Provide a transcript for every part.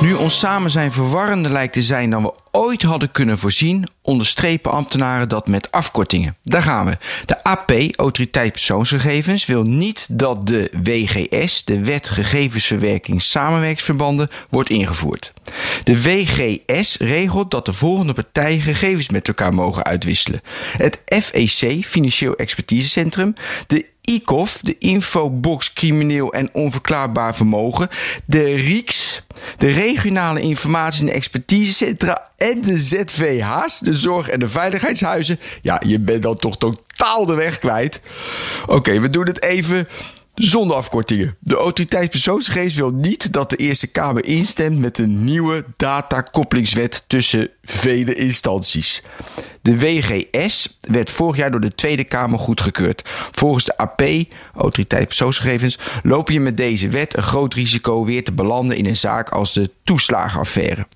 Nu ons samen zijn verwarrender lijkt te zijn dan we ooit hadden kunnen voorzien, onderstrepen ambtenaren dat met afkortingen. Daar gaan we. De AP, Autoriteit Persoonsgegevens, wil niet dat de WGS, de Wet Gegevensverwerking Samenwerksverbanden, wordt ingevoerd. De WGS regelt dat de volgende partijen gegevens met elkaar mogen uitwisselen: het FEC, Financieel Expertisecentrum, de ICOF, de Infobox Crimineel en Onverklaarbaar Vermogen, de RIEX, de Regionale Informatie- en Expertisecentra en de ZVH's, de Zorg- en de Veiligheidshuizen. Ja, je bent dan toch totaal de weg kwijt. Oké, we doen het even zonder afkortingen. De autoriteit persoonsgegevens wil niet dat de Eerste Kamer instemt met een nieuwe datakoppelingswet tussen vele instanties. De WGS werd vorig jaar door de Tweede Kamer goedgekeurd. Volgens de AP, Autoriteit Persoonsgegevens, loop je met deze wet een groot risico weer te belanden in een zaak als de toeslagenaffaire.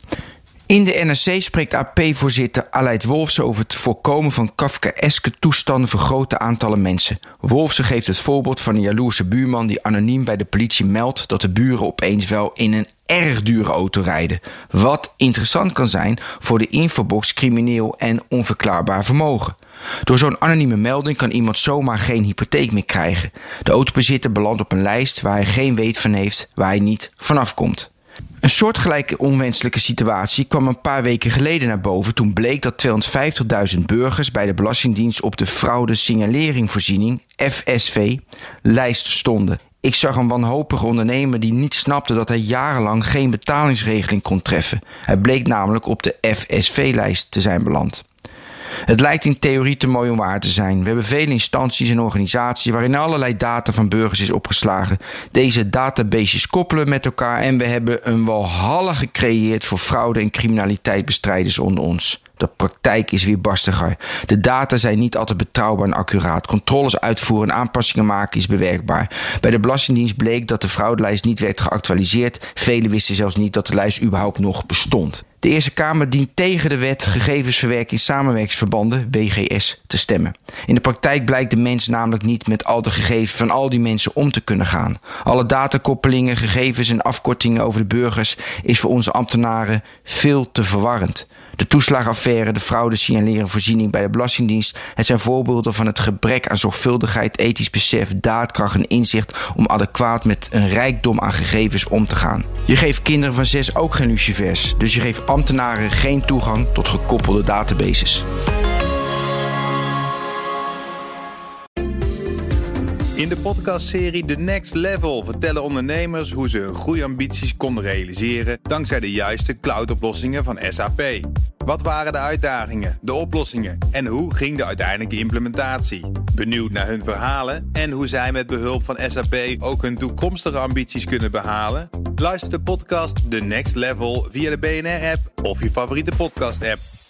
In de NRC spreekt AP-voorzitter Aleid Wolfsen over het voorkomen van Kafkaeske toestanden voor grote aantallen mensen. Wolfsen geeft het voorbeeld van een jaloerse buurman die anoniem bij de politie meldt dat de buren opeens wel in een erg dure auto rijden. Wat interessant kan zijn voor de infobox crimineel en onverklaarbaar vermogen. Door zo'n anonieme melding kan iemand zomaar geen hypotheek meer krijgen. De autobezitter belandt op een lijst waar hij geen weet van heeft, waar hij niet vanaf komt. Een soortgelijke onwenselijke situatie kwam een paar weken geleden naar boven toen bleek dat 250.000 burgers bij de Belastingdienst op de fraude signaleringvoorziening FSV lijst stonden. Ik zag een wanhopige ondernemer die niet snapte dat hij jarenlang geen betalingsregeling kon treffen. Hij bleek namelijk op de FSV-lijst te zijn beland. Het lijkt in theorie te mooi om waar te zijn. We hebben vele instanties en organisaties waarin allerlei data van burgers is opgeslagen. Deze databases koppelen met elkaar en we hebben een walhalla gecreëerd voor fraude en criminaliteitbestrijders onder ons. De praktijk is weer barstiger. De data zijn niet altijd betrouwbaar en accuraat. Controles uitvoeren en aanpassingen maken is bewerkbaar. Bij de Belastingdienst bleek dat de fraudelijst niet werd geactualiseerd. Velen wisten zelfs niet dat de lijst überhaupt nog bestond. De Eerste Kamer dient tegen de wet gegevensverwerking samenwerkingsverbanden, WGS, te stemmen. In de praktijk blijkt de mens namelijk niet met al de gegevens van al die mensen om te kunnen gaan. Alle datakoppelingen, gegevens en afkortingen over de burgers is voor onze ambtenaren veel te verwarrend. De toeslagaffaire, de fraude signaleren voorziening bij de Belastingdienst. Het zijn voorbeelden van het gebrek aan zorgvuldigheid, ethisch besef, daadkracht en inzicht om adequaat met een rijkdom aan gegevens om te gaan. Je geeft kinderen van zes ook geen lucifers, dus je geeft ambtenaren geen toegang tot gekoppelde databases. In de podcastserie The Next Level vertellen ondernemers hoe ze hun groeiambities konden realiseren dankzij de juiste cloudoplossingen van SAP. Wat waren de uitdagingen, de oplossingen en hoe ging de uiteindelijke implementatie? Benieuwd naar hun verhalen en hoe zij met behulp van SAP ook hun toekomstige ambities kunnen behalen? Luister de podcast The Next Level via de BNR-app of je favoriete podcast-app.